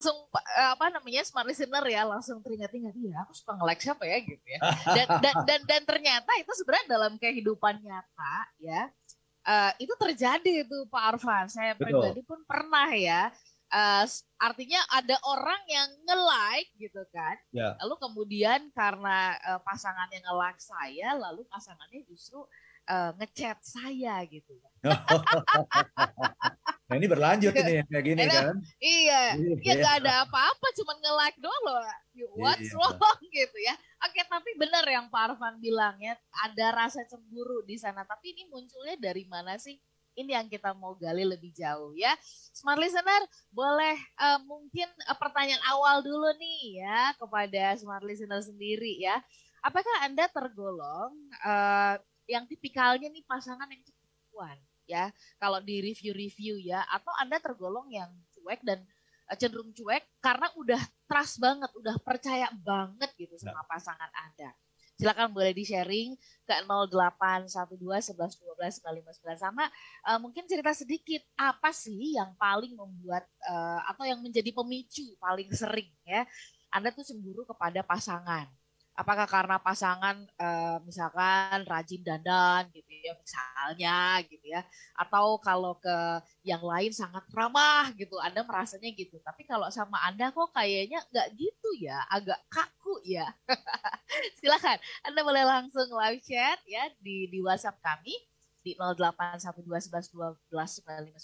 langsung eh, apa namanya smart listener ya langsung teringat-ingat ya aku suka nge-like siapa ya gitu ya dan dan dan, dan ternyata itu sebenarnya dalam kehidupan nyata ya uh, itu terjadi itu Pak Arfan saya Betul. pribadi pun pernah ya uh, artinya ada orang yang nge-like gitu kan ya. lalu kemudian karena uh, pasangan yang nge-like saya lalu pasangannya justru uh, ngechat saya gitu Nah ini berlanjut ini kayak gini kan? Iya, ya gak ada apa-apa, cuma nge-like doang loh. What's iya. wrong gitu ya? Oke, tapi benar yang Pak Arfan bilang ya, ada rasa cemburu di sana. Tapi ini munculnya dari mana sih? Ini yang kita mau gali lebih jauh ya. Smart listener, boleh uh, mungkin uh, pertanyaan awal dulu nih ya kepada smart listener sendiri ya. Apakah Anda tergolong uh, yang tipikalnya nih pasangan yang cepuan? Ya. Kalau di review-review ya atau Anda tergolong yang cuek dan eh, cenderung cuek karena udah trust banget, udah percaya banget gitu sama pasangan Anda. Silakan boleh di-sharing ke 0812 11 12 959 sama uh, mungkin cerita sedikit apa sih yang paling membuat uh, atau yang menjadi pemicu paling sering ya Anda tuh cemburu kepada pasangan apakah karena pasangan uh, misalkan rajin dandan gitu ya misalnya gitu ya atau kalau ke yang lain sangat ramah gitu Anda merasanya gitu. Tapi kalau sama Anda kok kayaknya nggak gitu ya agak kaku ya. Silakan Anda boleh langsung live chat ya di di WhatsApp kami di 0812111299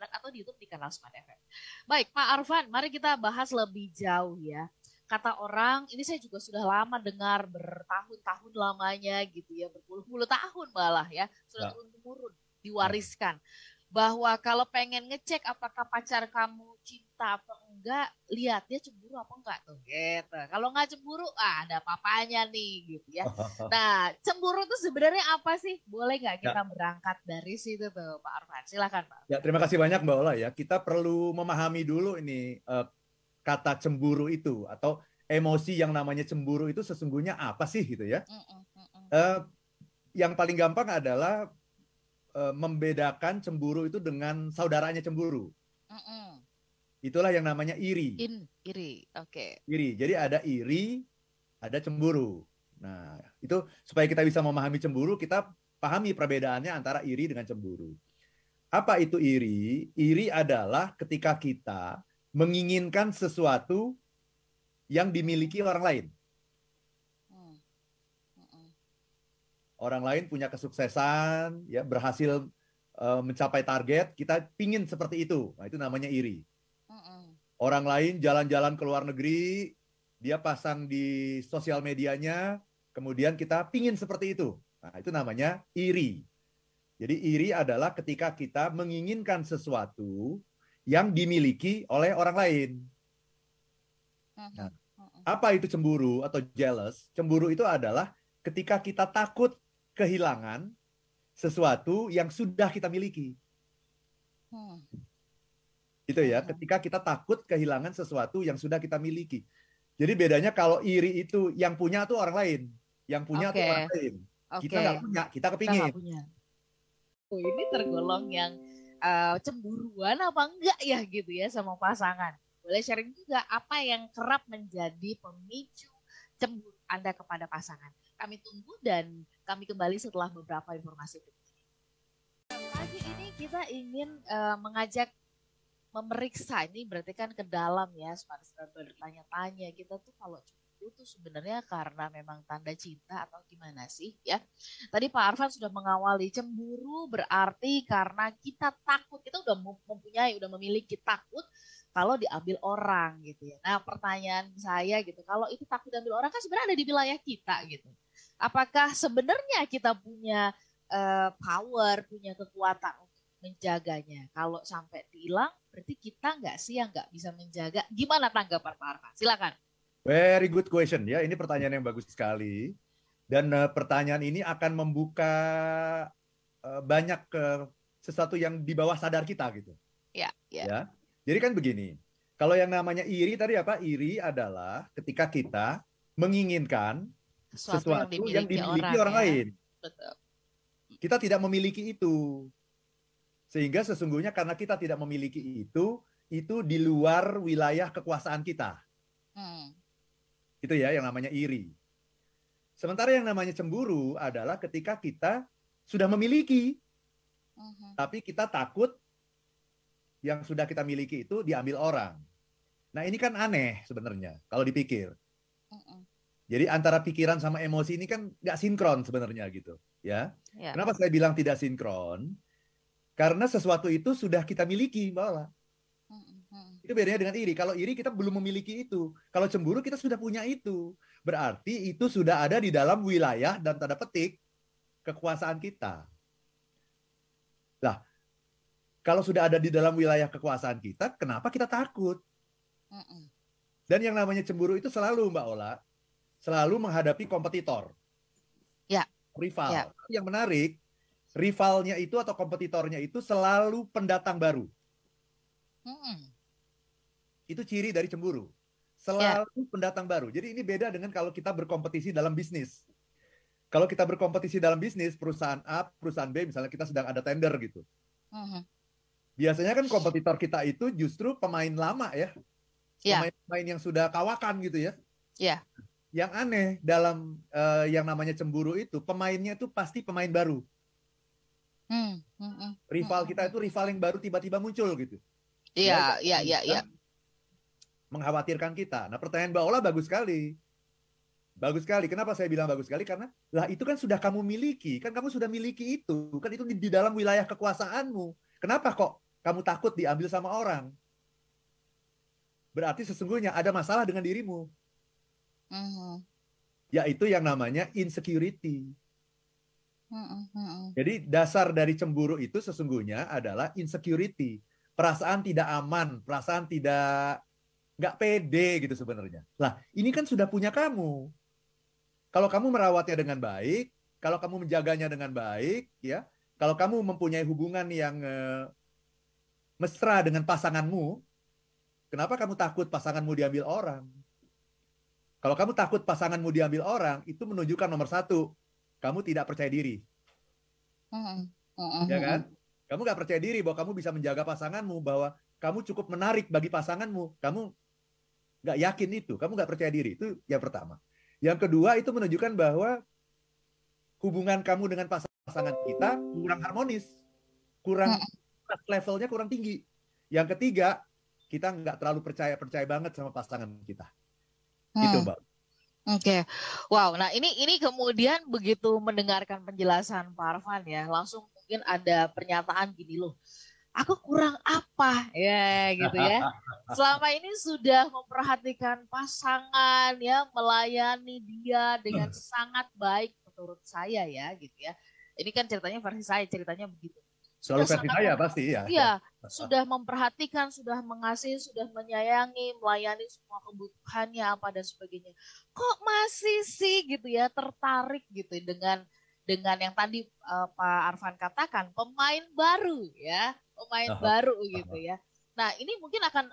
atau di YouTube di kanal Smart FM. Baik, Pak Arfan, mari kita bahas lebih jauh ya kata orang ini saya juga sudah lama dengar bertahun-tahun lamanya gitu ya berpuluh-puluh tahun malah ya sudah ya. turun temurun diwariskan. Bahwa kalau pengen ngecek apakah pacar kamu cinta apa enggak lihat dia cemburu apa enggak tuh gitu. Kalau nggak cemburu ah ada papanya nih gitu ya. Nah cemburu itu sebenarnya apa sih? Boleh nggak kita ya. berangkat dari situ tuh Pak Arfan? Silakan Pak. Ya terima kasih banyak Mbak Ola ya. Kita perlu memahami dulu ini uh, kata cemburu itu atau emosi yang namanya cemburu itu sesungguhnya apa sih gitu ya? Uh, yang paling gampang adalah uh, membedakan cemburu itu dengan saudaranya cemburu. Itulah yang namanya iri. In, iri, oke. Okay. Iri. Jadi ada iri, ada cemburu. Nah, itu supaya kita bisa memahami cemburu, kita pahami perbedaannya antara iri dengan cemburu. Apa itu iri? Iri adalah ketika kita menginginkan sesuatu yang dimiliki orang lain. Hmm. Orang lain punya kesuksesan, ya berhasil uh, mencapai target, kita pingin seperti itu. Nah, itu namanya iri. Orang lain jalan-jalan ke luar negeri, dia pasang di sosial medianya, kemudian kita pingin seperti itu. Nah, itu namanya iri. Jadi iri adalah ketika kita menginginkan sesuatu yang dimiliki oleh orang lain. Nah, apa itu cemburu atau jealous? Cemburu itu adalah ketika kita takut kehilangan sesuatu yang sudah kita miliki. Hmm. Itu ya, ketika kita takut kehilangan sesuatu yang sudah kita miliki. Jadi bedanya kalau iri itu yang punya tuh orang lain, yang punya okay. tuh orang lain. Okay. Kita nggak punya, kita kepingin. Kita punya. Oh, ini tergolong yang uh, cemburuan apa enggak ya gitu ya sama pasangan. Boleh sharing juga apa yang kerap menjadi pemicu cemburu Anda kepada pasangan. Kami tunggu dan kami kembali setelah beberapa informasi berikut Pagi ini kita ingin uh, mengajak memeriksa ini berarti kan ke dalam ya, seperti bertanya-tanya kita tuh kalau itu sebenarnya karena memang tanda cinta atau gimana sih ya? Tadi Pak Arfan sudah mengawali cemburu berarti karena kita takut, kita udah mempunyai, udah memiliki takut kalau diambil orang gitu ya. Nah pertanyaan saya gitu, kalau itu takut diambil orang kan sebenarnya ada di wilayah kita gitu. Apakah sebenarnya kita punya uh, power, punya kekuatan menjaganya? Kalau sampai hilang, berarti kita nggak sih yang nggak bisa menjaga? Gimana tanggapan Pak Arfan? Silakan. Very good question ya. Ini pertanyaan yang bagus sekali. Dan uh, pertanyaan ini akan membuka uh, banyak ke sesuatu yang di bawah sadar kita gitu. Ya, ya. ya. Jadi kan begini. Kalau yang namanya iri tadi apa? Iri adalah ketika kita menginginkan sesuatu, sesuatu yang dimiliki, yang dimiliki orang, orang ya. lain. Betul. Kita tidak memiliki itu. Sehingga sesungguhnya karena kita tidak memiliki itu, itu di luar wilayah kekuasaan kita. Hmm. Itu ya yang namanya iri. Sementara yang namanya cemburu adalah ketika kita sudah memiliki, uh-huh. tapi kita takut yang sudah kita miliki itu diambil orang. Nah ini kan aneh sebenarnya kalau dipikir. Uh-uh. Jadi antara pikiran sama emosi ini kan nggak sinkron sebenarnya gitu, ya. Yeah. Kenapa saya bilang tidak sinkron? Karena sesuatu itu sudah kita miliki, Mbak Ola. Itu bedanya dengan iri. Kalau iri kita belum memiliki itu. Kalau cemburu kita sudah punya itu. Berarti itu sudah ada di dalam wilayah dan tanda petik kekuasaan kita. Lah, kalau sudah ada di dalam wilayah kekuasaan kita, kenapa kita takut? Dan yang namanya cemburu itu selalu Mbak Ola, selalu menghadapi kompetitor. Ya. Rival. Ya. Yang menarik, rivalnya itu atau kompetitornya itu selalu pendatang baru. Hmm. Itu ciri dari cemburu. Selalu yeah. pendatang baru. Jadi ini beda dengan kalau kita berkompetisi dalam bisnis. Kalau kita berkompetisi dalam bisnis, perusahaan A, perusahaan B, misalnya kita sedang ada tender gitu. Uh-huh. Biasanya kan kompetitor kita itu justru pemain lama ya. Yeah. Pemain-pemain yang sudah kawakan gitu ya. Iya. Yeah. Yang aneh dalam uh, yang namanya cemburu itu, pemainnya itu pasti pemain baru. Hmm, hmm, hmm, rival kita itu rival yang baru tiba-tiba muncul gitu. Iya, iya, iya, iya mengkhawatirkan kita. Nah, pertanyaan Mbak Ola bagus sekali. Bagus sekali. Kenapa saya bilang bagus sekali? Karena lah itu kan sudah kamu miliki, kan kamu sudah miliki itu, kan itu di, di dalam wilayah kekuasaanmu. Kenapa kok kamu takut diambil sama orang? Berarti sesungguhnya ada masalah dengan dirimu. Uh-huh. Yaitu yang namanya insecurity. Uh-huh. Jadi dasar dari cemburu itu sesungguhnya adalah insecurity. Perasaan tidak aman, perasaan tidak nggak pede gitu sebenarnya. Lah, ini kan sudah punya kamu. Kalau kamu merawatnya dengan baik, kalau kamu menjaganya dengan baik, ya, kalau kamu mempunyai hubungan yang uh, mesra dengan pasanganmu, kenapa kamu takut pasanganmu diambil orang? Kalau kamu takut pasanganmu diambil orang, itu menunjukkan nomor satu, kamu tidak percaya diri. Ya kan? Kamu nggak percaya diri bahwa kamu bisa menjaga pasanganmu, bahwa kamu cukup menarik bagi pasanganmu. Kamu nggak yakin itu, kamu nggak percaya diri. Itu yang pertama. Yang kedua itu menunjukkan bahwa hubungan kamu dengan pasangan kita kurang harmonis, kurang levelnya kurang tinggi. Yang ketiga, kita nggak terlalu percaya percaya banget sama pasangan kita. Hmm. Itu mbak. Oke, okay. wow. Nah ini ini kemudian begitu mendengarkan penjelasan Pak Arfan ya, langsung mungkin ada pernyataan gini loh aku kurang apa ya gitu ya. Selama ini sudah memperhatikan pasangan ya, melayani dia dengan sangat baik menurut saya ya gitu ya. Ini kan ceritanya versi saya, ceritanya begitu. Selalu versi saya pasti ya. Iya, sudah memperhatikan, sudah mengasihi, sudah menyayangi, melayani semua kebutuhannya apa dan sebagainya. Kok masih sih gitu ya tertarik gitu dengan dengan yang tadi uh, Pak Arfan katakan pemain baru ya pemain uh baru gitu ya. Nah ini mungkin akan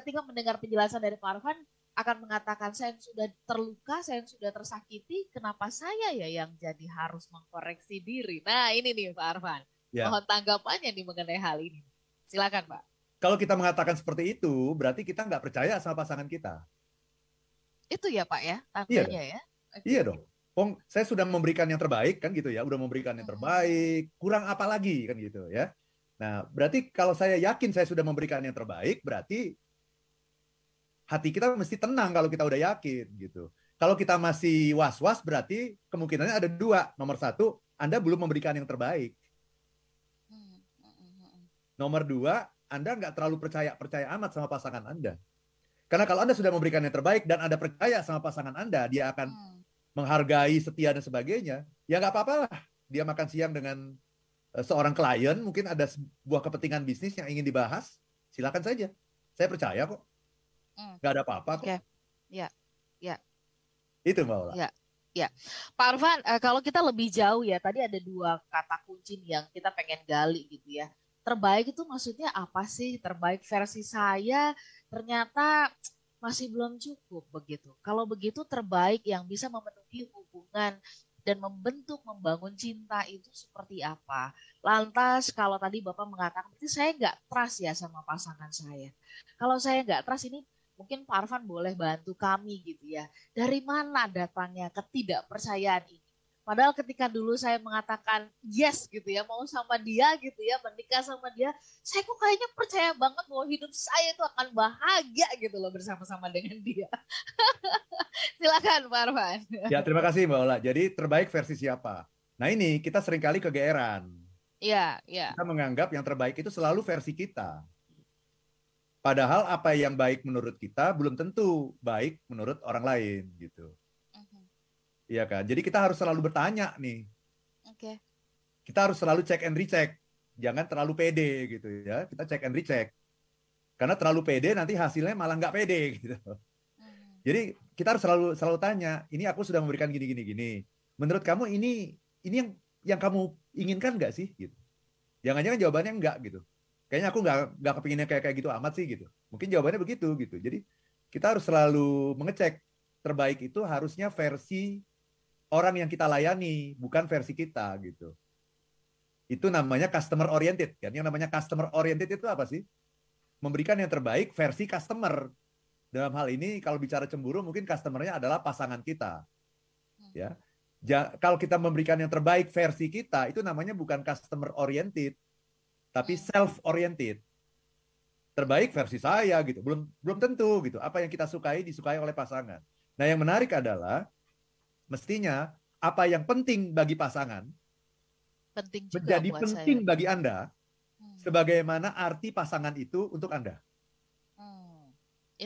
ketika mendengar penjelasan dari Pak Arfan akan mengatakan saya yang sudah terluka saya yang sudah tersakiti kenapa saya ya yang jadi harus mengkoreksi diri? Nah ini nih Pak Arfan. Ya. mohon tanggapannya nih mengenai hal ini. Silakan Pak. Kalau kita mengatakan seperti itu berarti kita nggak percaya sama pasangan kita. Itu ya Pak ya tandanya iya ya. Iya dong. Saya sudah memberikan yang terbaik kan gitu ya, udah memberikan yang terbaik, kurang apa lagi kan gitu ya. Nah, berarti kalau saya yakin saya sudah memberikan yang terbaik, berarti hati kita mesti tenang kalau kita udah yakin gitu. Kalau kita masih was-was, berarti kemungkinannya ada dua. Nomor satu, Anda belum memberikan yang terbaik. Nomor dua, Anda nggak terlalu percaya percaya amat sama pasangan Anda. Karena kalau Anda sudah memberikan yang terbaik dan Anda percaya sama pasangan Anda, dia akan hmm menghargai setia dan sebagainya, ya nggak apa-apa lah. Dia makan siang dengan seorang klien, mungkin ada sebuah kepentingan bisnis yang ingin dibahas, silakan saja. Saya percaya kok. Nggak ada apa-apa kok. Ya, ya. Itu Mbak Ola. Ya. Ya, Pak Arfan, uh, kalau kita lebih jauh ya, tadi ada dua kata kunci yang kita pengen gali gitu ya. Terbaik itu maksudnya apa sih? Terbaik versi saya ternyata masih belum cukup begitu. Kalau begitu terbaik yang bisa memenuhi hubungan dan membentuk, membangun cinta itu seperti apa. Lantas kalau tadi Bapak mengatakan, berarti saya nggak trust ya sama pasangan saya. Kalau saya nggak trust ini mungkin Pak Arfan boleh bantu kami gitu ya. Dari mana datangnya ketidakpercayaan ini? Padahal ketika dulu saya mengatakan yes gitu ya, mau sama dia gitu ya, menikah sama dia, saya kok kayaknya percaya banget bahwa hidup saya itu akan bahagia gitu loh bersama-sama dengan dia. Silakan Pak Arfan. Ya terima kasih Mbak Ola. Jadi terbaik versi siapa? Nah ini kita sering kali kegeeran. Iya, iya. Kita menganggap yang terbaik itu selalu versi kita. Padahal apa yang baik menurut kita belum tentu baik menurut orang lain gitu. Iya kan? Jadi kita harus selalu bertanya nih. Oke. Okay. Kita harus selalu cek and recheck. Jangan terlalu pede gitu ya. Kita cek and recheck. Karena terlalu pede nanti hasilnya malah nggak pede gitu. Hmm. Jadi kita harus selalu selalu tanya, ini aku sudah memberikan gini gini gini. Menurut kamu ini ini yang yang kamu inginkan nggak sih gitu. Jangan-jangan jawabannya enggak gitu. Kayaknya aku nggak nggak kepinginnya kayak kayak gitu amat sih gitu. Mungkin jawabannya begitu gitu. Jadi kita harus selalu mengecek terbaik itu harusnya versi orang yang kita layani, bukan versi kita gitu. Itu namanya customer oriented kan. Yang namanya customer oriented itu apa sih? Memberikan yang terbaik versi customer. Dalam hal ini kalau bicara cemburu mungkin customernya adalah pasangan kita. Ya. Ja, kalau kita memberikan yang terbaik versi kita itu namanya bukan customer oriented tapi self oriented. Terbaik versi saya gitu. Belum belum tentu gitu. Apa yang kita sukai disukai oleh pasangan. Nah, yang menarik adalah mestinya apa yang penting bagi pasangan penting juga menjadi penting saya. bagi Anda hmm. sebagaimana arti pasangan itu untuk Anda. Hmm.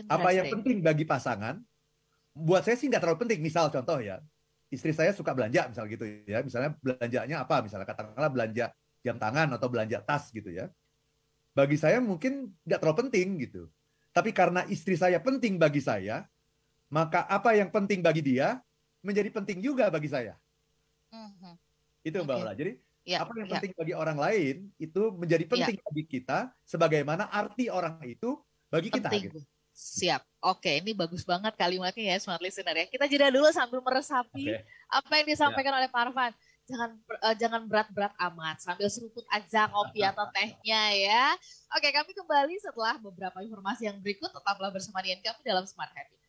Apa yang penting bagi pasangan buat saya sih nggak terlalu penting. Misal contoh ya, istri saya suka belanja misal gitu ya. Misalnya belanjanya apa? Misalnya katakanlah belanja jam tangan atau belanja tas gitu ya. Bagi saya mungkin nggak terlalu penting gitu. Tapi karena istri saya penting bagi saya, maka apa yang penting bagi dia menjadi penting juga bagi saya. Mm-hmm. Itu Mbak okay. Ola. Jadi ya, apa yang ya. penting bagi orang lain itu menjadi ya. penting ya. bagi kita sebagaimana arti orang itu bagi penting. kita. Gitu. Siap. Oke, ini bagus banget kalimatnya ya smart listener ya. Kita jeda dulu sambil meresapi okay. apa yang disampaikan ya. oleh Pak Arfan. Jangan uh, jangan berat-berat amat sambil seruput aja kopi atau tehnya ya. Oke, kami kembali setelah beberapa informasi yang berikut tetaplah bersama dengan kami dalam Smart Happy.